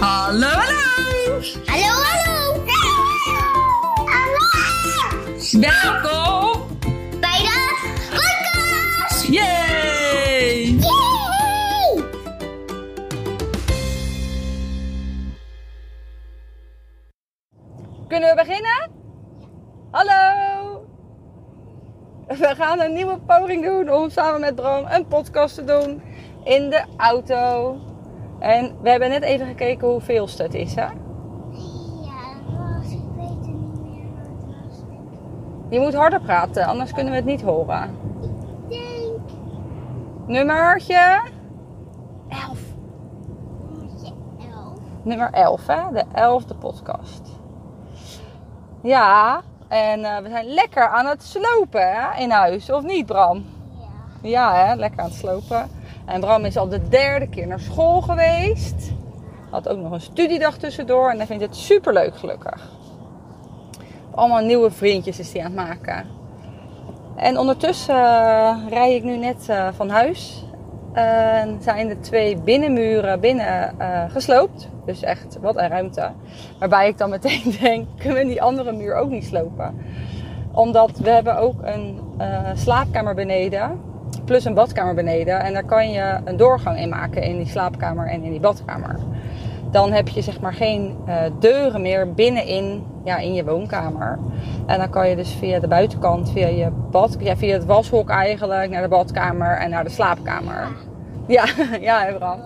Hallo, hallo! Hallo, hallo! Hallo! Welkom Bij de podcast! Yay! Yay! Kunnen we beginnen? Hallo! We gaan een nieuwe poging doen om samen met Bram een podcast te doen in de auto. En we hebben net even gekeken hoeveel het is, hè? Ja, was, ik weet het niet meer wat het was. Je moet harder praten, anders kunnen we het niet horen. Ik denk Nummertje 11. nummertje 11. Nummer 11, hè? De 11e podcast. Ja, en eh, we zijn lekker aan het slopen hè? in huis, of niet, Bram? Ja. Ja, hè? lekker aan het slopen. En Bram is al de derde keer naar school geweest. Had ook nog een studiedag tussendoor en hij vindt het super leuk, gelukkig. Allemaal nieuwe vriendjes is hij aan het maken. En ondertussen uh, rij ik nu net uh, van huis. En zijn de twee binnenmuren binnen uh, gesloopt. Dus echt, wat een ruimte. Waarbij ik dan meteen denk, kunnen we die andere muur ook niet slopen? Omdat we hebben ook een slaapkamer beneden plus een badkamer beneden. En daar kan je een doorgang in maken in die slaapkamer en in die badkamer. Dan heb je zeg maar geen uh, deuren meer binnenin ja, in je woonkamer. En dan kan je dus via de buitenkant, via je bad, ja, via het washok eigenlijk, naar de badkamer en naar de slaapkamer. Ja, ja, Bram.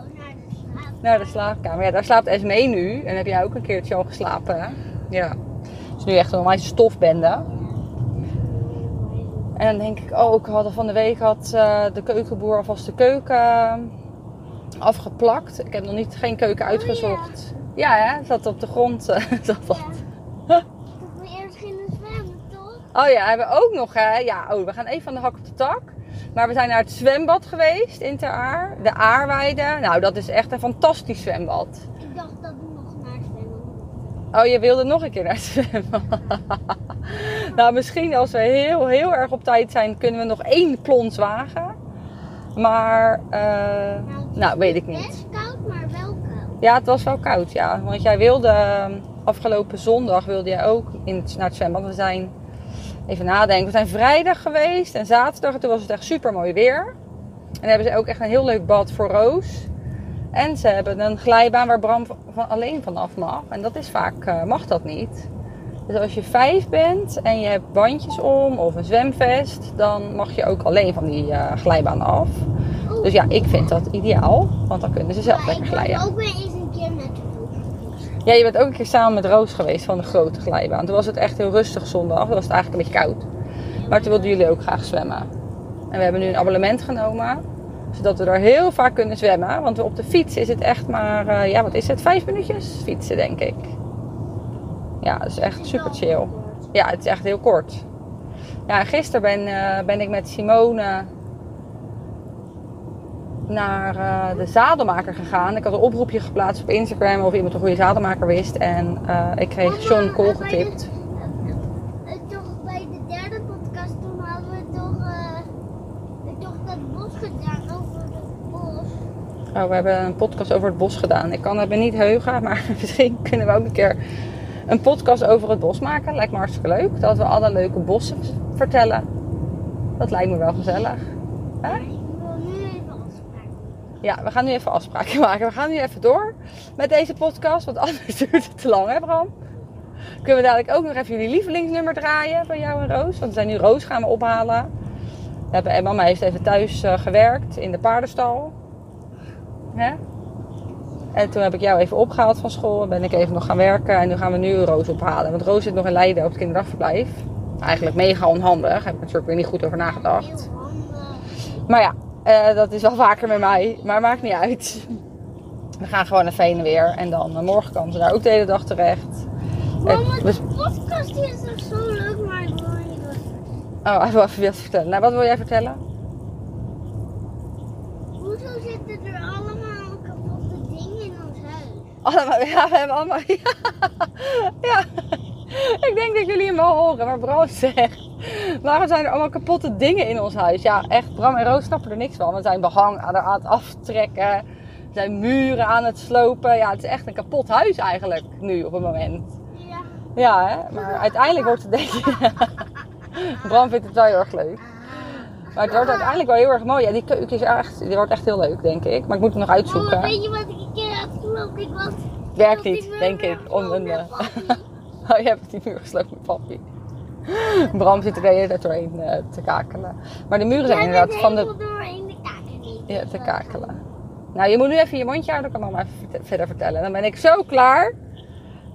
Naar de slaapkamer. Ja, daar slaapt Esmee nu. En heb jij ook een keertje al geslapen? Ja. Het is nu echt een onwijs stofbende. En dan denk ik ook, oh, van de week had uh, de keukenboer alvast de keuken afgeplakt. Ik heb nog niet geen keuken uitgezocht. Oh, ja. ja, hè, zat op de grond. Uh, zat. Ja. Dat eerst gingen zwemmen, toch? Oh ja, hebben we ook nog, hè? Ja, oh, we gaan even van de hak op de tak. Maar we zijn naar het zwembad geweest in Ter Aar. De Aarweide. Nou, dat is echt een fantastisch zwembad. Ik dacht dat we nog naar het zwemmen Oh, je wilde nog een keer naar het zwembad? nou, misschien als we heel, heel erg op tijd zijn, kunnen we nog één plons wagen. Maar, uh, nou, nou, weet ik niet. Best koud, maar wel koud. Ja, het was wel koud, ja. Want jij wilde, afgelopen zondag wilde jij ook in het, naar het zwembad. We zijn, even nadenken, we zijn vrijdag geweest en zaterdag. En toen was het echt super mooi weer. En dan hebben ze ook echt een heel leuk bad voor Roos. En ze hebben een glijbaan waar Bram van alleen vanaf mag. En dat is vaak, uh, mag dat niet. Dus als je vijf bent en je hebt bandjes om of een zwemvest, dan mag je ook alleen van die uh, glijbaan af. Oeh. Dus ja, ik vind dat ideaal, want dan kunnen ze zelf lekker ik glijden. ook weer eens een keer met. Ja, je bent ook een keer samen met Roos geweest van de grote glijbaan. Toen was het echt heel rustig zondag. Toen was het eigenlijk een beetje koud. Maar toen wilden jullie ook graag zwemmen. En we hebben nu een abonnement genomen. Zodat we er heel vaak kunnen zwemmen. Want op de fiets is het echt maar, uh, ja wat is het, vijf minuutjes fietsen denk ik. Ja, dat is echt super chill. Ja, het is echt heel kort. Ja, en gisteren ben, uh, ben ik met Simone naar uh, de zadelmaker gegaan. Ik had een oproepje geplaatst op Instagram of iemand een goede zadelmaker wist. En uh, ik kreeg John Cole getipt. Toch bij de derde podcast toen hadden we toch, toch dat bos gedaan over het bos. Oh, we hebben een podcast over het bos gedaan. Ik kan het me niet heugen, maar misschien kunnen we ook een keer een podcast over het bos maken. Lijkt me hartstikke leuk. Dat we alle leuke bossen vertellen. Dat lijkt me wel gezellig. Hè? Maar ik wil nu even afspraken. Ja, we gaan nu even afspraken maken. We gaan nu even door met deze podcast, want anders duurt het te lang, hè Bram? Kunnen we dadelijk ook nog even jullie lievelingsnummer draaien van jou en Roos? Want we zijn nu Roos gaan we ophalen. We hebben, en mama heeft even thuis uh, gewerkt in de paardenstal. Hè? En toen heb ik jou even opgehaald van school. Ben ik even nog gaan werken. En nu gaan we nu Roos ophalen. Want Roos zit nog in Leiden op het kinderdagverblijf. Eigenlijk mega onhandig. Daar heb ik natuurlijk weer niet goed over nagedacht. Maar ja, uh, dat is wel vaker met mij. Maar maakt niet uit. We gaan gewoon even heen en weer. En dan uh, morgen komen ze daar ook de hele dag terecht. Mama, de podcast is zo leuk, maar ik wil niet. Oh, hij wil even wat vertellen. Nou, wat wil jij vertellen? Hoezo zitten er allemaal kapotte dingen in ons huis? Allemaal, ja, we hebben allemaal... Ja, ja. Ik denk dat jullie hem wel horen, maar Bram zegt... Waarom zijn er allemaal kapotte dingen in ons huis? Ja, echt, Bram en Roos snappen er niks van. We zijn behang aan het aftrekken. zijn muren aan het slopen. Ja, het is echt een kapot huis eigenlijk nu op het moment. Ja. Ja, hè? maar uiteindelijk wordt het denk ik... Bram vindt het wel heel erg leuk. Maar het wordt uiteindelijk wel heel erg mooi. Ja, die keuken is echt, die wordt echt heel leuk, denk ik. Maar ik moet het nog uitzoeken. weet je wat ik gelopen? Ik was... Werkt niet, denk ik. Om een, eh. Oh, je hebt die muur gesloopt met papi. Bram zit er de hele tijd doorheen eh, te kakelen. Maar de muren zijn inderdaad van de... doorheen de kaken niet. Ja, te kakelen. Nou, je moet nu even je mondje houden, dan kan mama even verder vertellen. Dan ben ik zo klaar.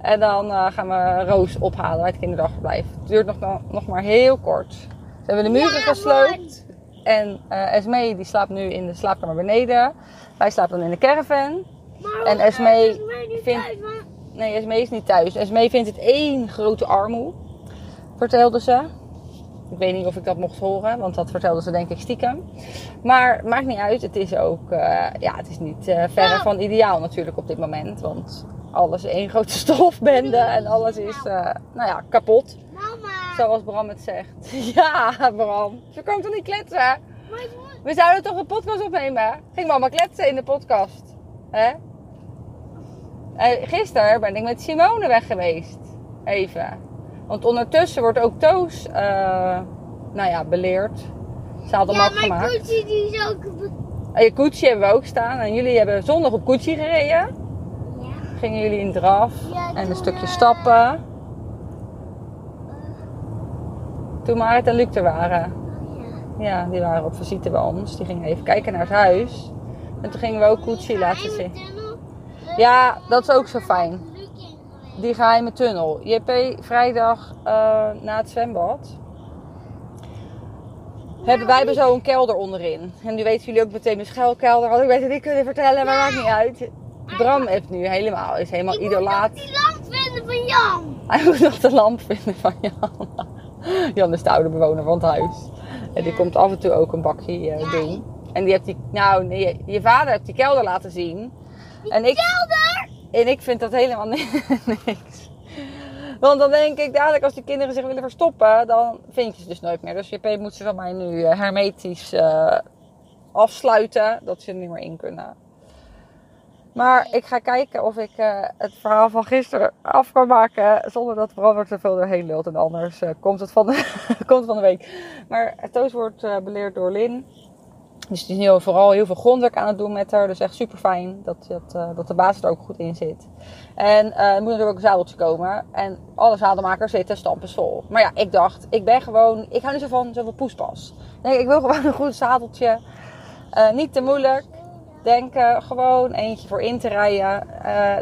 En dan eh, gaan we Roos ophalen uit het kinderdagverblijf. Het duurt nog, nog maar heel kort. Ze hebben de muren Ja, gesloopt. En eh Esmee die slaapt nu in de slaapkamer beneden. Wij slapen dan in de caravan. En Esmee vindt- Nee, Esmee is niet thuis. Esmee vindt het één grote armoe. Vertelde ze. Ik weet niet of ik dat mocht horen, want dat vertelde ze denk ik stiekem. Maar maakt niet uit. Het is ook, eh, ja, het is niet eh, verre Nou. van ideaal natuurlijk op dit moment. Want alles is één grote stofbende en alles is, eh, nou ja, kapot. Mama. Zoals Bram het zegt. Ja, Bram. Ze kan toch niet kletsen? We zouden toch een podcast opnemen? Ging mama kletsen in de podcast. Hè? Eh, gisteren ben ik met Simone weg geweest. Even. Want ondertussen wordt ook Toos, eh, nou ja, beleerd. Ze had hem Ja, koetje die is ook... En je koetsje hebben we ook staan. En jullie hebben zondag op koetsje gereden. Ja. Gingen jullie in draf. Ja, en een toen, stukje eh, stappen. Toen Marit en Luc er waren. Oh, ja. Ja, die waren op visite bij ons. Die gingen even kijken naar het huis. En toen gingen we ook koetsje laten zien. Ja, dat is ook zo fijn. Die geheime tunnel. JP, vrijdag eh, na het zwembad. Hebben, wij hebben zo een kelder onderin. En nu weten jullie ook meteen mijn schuilkelder. Had ik beter niet kunnen vertellen, maar maakt niet uit. Bram heeft nu helemaal, is helemaal Ik moet idolaat. nog die lamp vinden van Jan. Hij moet nog de lamp vinden van Jan. Jan is de oude bewoner van het huis. En die komt af en toe ook een bakje eh, doen. En die heeft die, nou nee, je vader heeft die kelder laten zien. En ik, en ik vind dat helemaal ni- niks. Want dan denk ik dadelijk als die kinderen zich willen verstoppen, dan vind je ze dus nooit meer. Dus JP moet ze van mij nu eh, hermetisch eh, afsluiten, dat ze er niet meer in kunnen. Maar ik ga kijken of ik eh, het verhaal van gisteren af kan maken zonder dat Bram te veel doorheen lult. En anders komt, het van de, komt van de week. Maar Toos wordt beleerd door Lin. Dus die is nu vooral heel veel grondwerk aan het doen met haar. Dus echt super fijn dat, dat, eh, dat de basis er ook goed in zit. En eh, er moet natuurlijk ook een zadeltje komen. En alle zadelmakers zitten stampensvol. Maar ja, ik dacht, ik ben gewoon... Ik hou niet zo van zoveel poespas. Denk, ik wil gewoon een goed zadeltje. Eh, niet te moeilijk. Denken, gewoon eentje voor in te rijden.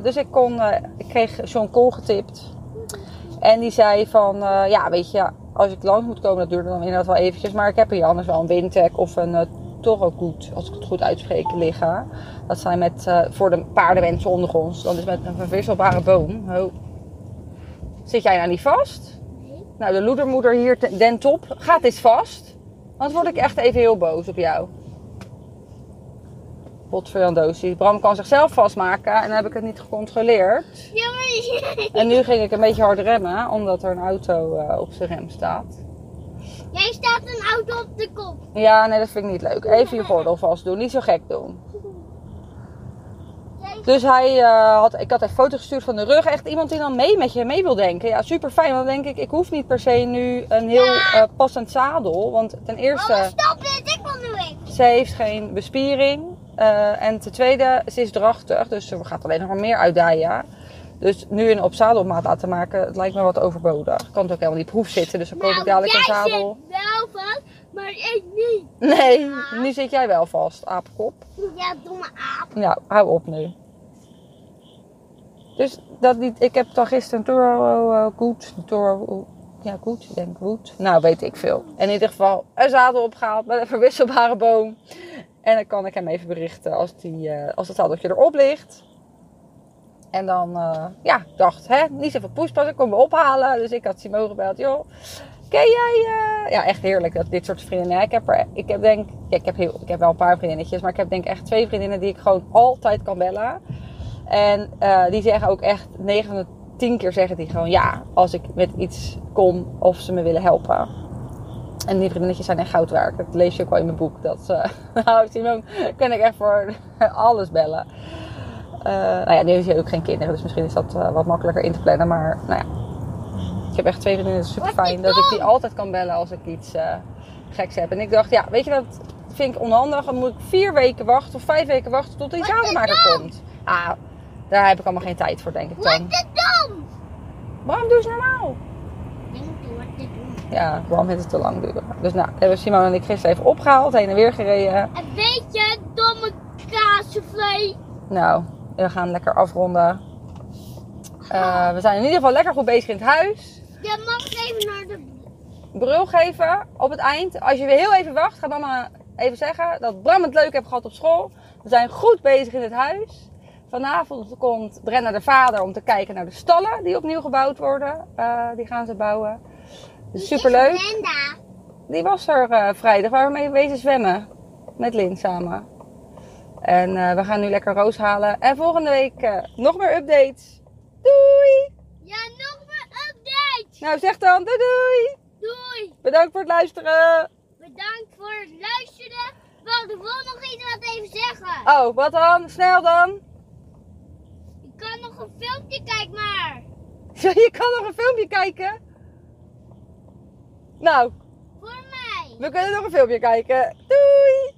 Dus ik kon... ik kreeg John Kool getipt. En die zei van... ja, weet je, als ik langs moet komen, dat duurt dan inderdaad wel eventjes. Maar ik heb hier anders wel een Windtech of een Toro Goed, als ik het goed uitspreek, liggen. Dat zijn met, eh, voor de paardenmensen onder ons. Dat is met een verwisselbare boom. Oh. Zit jij nou niet vast? Nee. Nou, de loedermoeder hier, den top, gaat eens vast. Anders word ik echt even heel boos op jou. Potverjandosie. Bram kan zichzelf vastmaken en dan heb ik het niet gecontroleerd. Ja, maar En nu ging ik een beetje hard remmen, omdat er een auto eh, op zijn rem staat. Jij staat een auto op de kop. Ja, nee, dat vind ik niet leuk. Even je gordel vast doen, niet zo gek doen. Dus hij eh, had, ik had een foto gestuurd van de rug. Echt iemand die dan mee met je mee wil denken. Ja, super fijn. Want dan denk ik, ik hoef niet per se nu een heel eh, passend zadel. Want ten eerste, Mama, stop dit. Ik wil nu ik. ze heeft geen bespiering. Eh, en ten tweede, ze is drachtig. Dus ze gaat alleen nog maar meer uitdijen. Dus nu een op zadelmaat laten maken, het lijkt me wat overbodig. Ik kan het ook helemaal niet proef zitten. Dus dan koop ik dadelijk een Nou, jij zadel. zit wel vast, maar ik niet. Nee, nu zit jij wel vast, apenkop. Ja, domme aap. Ja, hou op nu. Dus dat niet, ik heb dan gisteren een Toro uh, Goed, Toro, ja goed, ik denk goed. Nou, weet ik veel. In ieder geval een zadel opgehaald met een verwisselbare boom. En dan kan ik hem even berichten als, die, uh, als het zadeltje erop ligt. En dan, uh, ja, dacht, hè, niet zoveel poespas, ik kom me ophalen. Dus ik had Simone gebeld, joh, ken jij... Uh... Ja, echt heerlijk, dat, dit soort vriendinnen. Ik heb, er, ik heb denk, ik heb, heel, ik heb wel een paar vriendinnetjes, maar ik heb denk echt twee vriendinnen die ik gewoon altijd kan bellen. En uh, die zeggen ook echt 9 van de 10 keer zeggen die gewoon ja, als ik met iets kom of ze me willen helpen. En die vriendinnetjes zijn echt goud waard. Dat lees je ook wel in mijn boek. Dat, eh nou, Simon kan ik echt voor alles bellen. Eh, nou ja, nu heeft hij ook geen kinderen. Dus misschien is dat eh, wat makkelijker in te plannen. Maar nou ja, ik heb echt twee vriendinnen. Het is super fijn dat ik die altijd kan bellen als ik iets eh, geks heb. En ik dacht, ja, weet je wat vind ik onhandig? Dan moet ik vier weken wachten of vijf weken wachten tot die Wat zadelmaker komt. Ah, daar heb ik allemaal geen tijd voor, denk ik Wat dan. is dom? Waarom doe eens normaal? Wat? Ja, waarom vindt het te lang duren? Dus nou, hebben Simone en ik gisteren even opgehaald, heen en weer gereden. En weet je, domme kaassoufflé. Nou, we gaan lekker afronden. Eh, we zijn in ieder geval lekker goed bezig in het huis. Je mag even naar de... Brul geven op het eind. Als je weer heel even wacht, ga mama even zeggen dat Bram het leuk heeft gehad op school. We zijn goed bezig in het huis. Vanavond komt Brenna de vader om te kijken naar de stallen die opnieuw gebouwd worden. Eh, die gaan ze bouwen. Dus superleuk. Brenda. Die was er eh, vrijdag. Waar we mee wezen zwemmen. Met Lin samen. En eh, we gaan nu lekker roos halen. En volgende week eh, nog meer updates. Doei! Ja, nog meer updates. Nou zeg dan doei doei! Doei. Bedankt voor het luisteren. Bedankt voor het luisteren. Wacht, ik wil nog iets wat even zeggen. Oh, wat dan? Snel dan. Ik kan nog een filmpje kijken, maar... Je kan nog een filmpje kijken. Nou, Voor mij. we kunnen nog een filmpje kijken. Doei!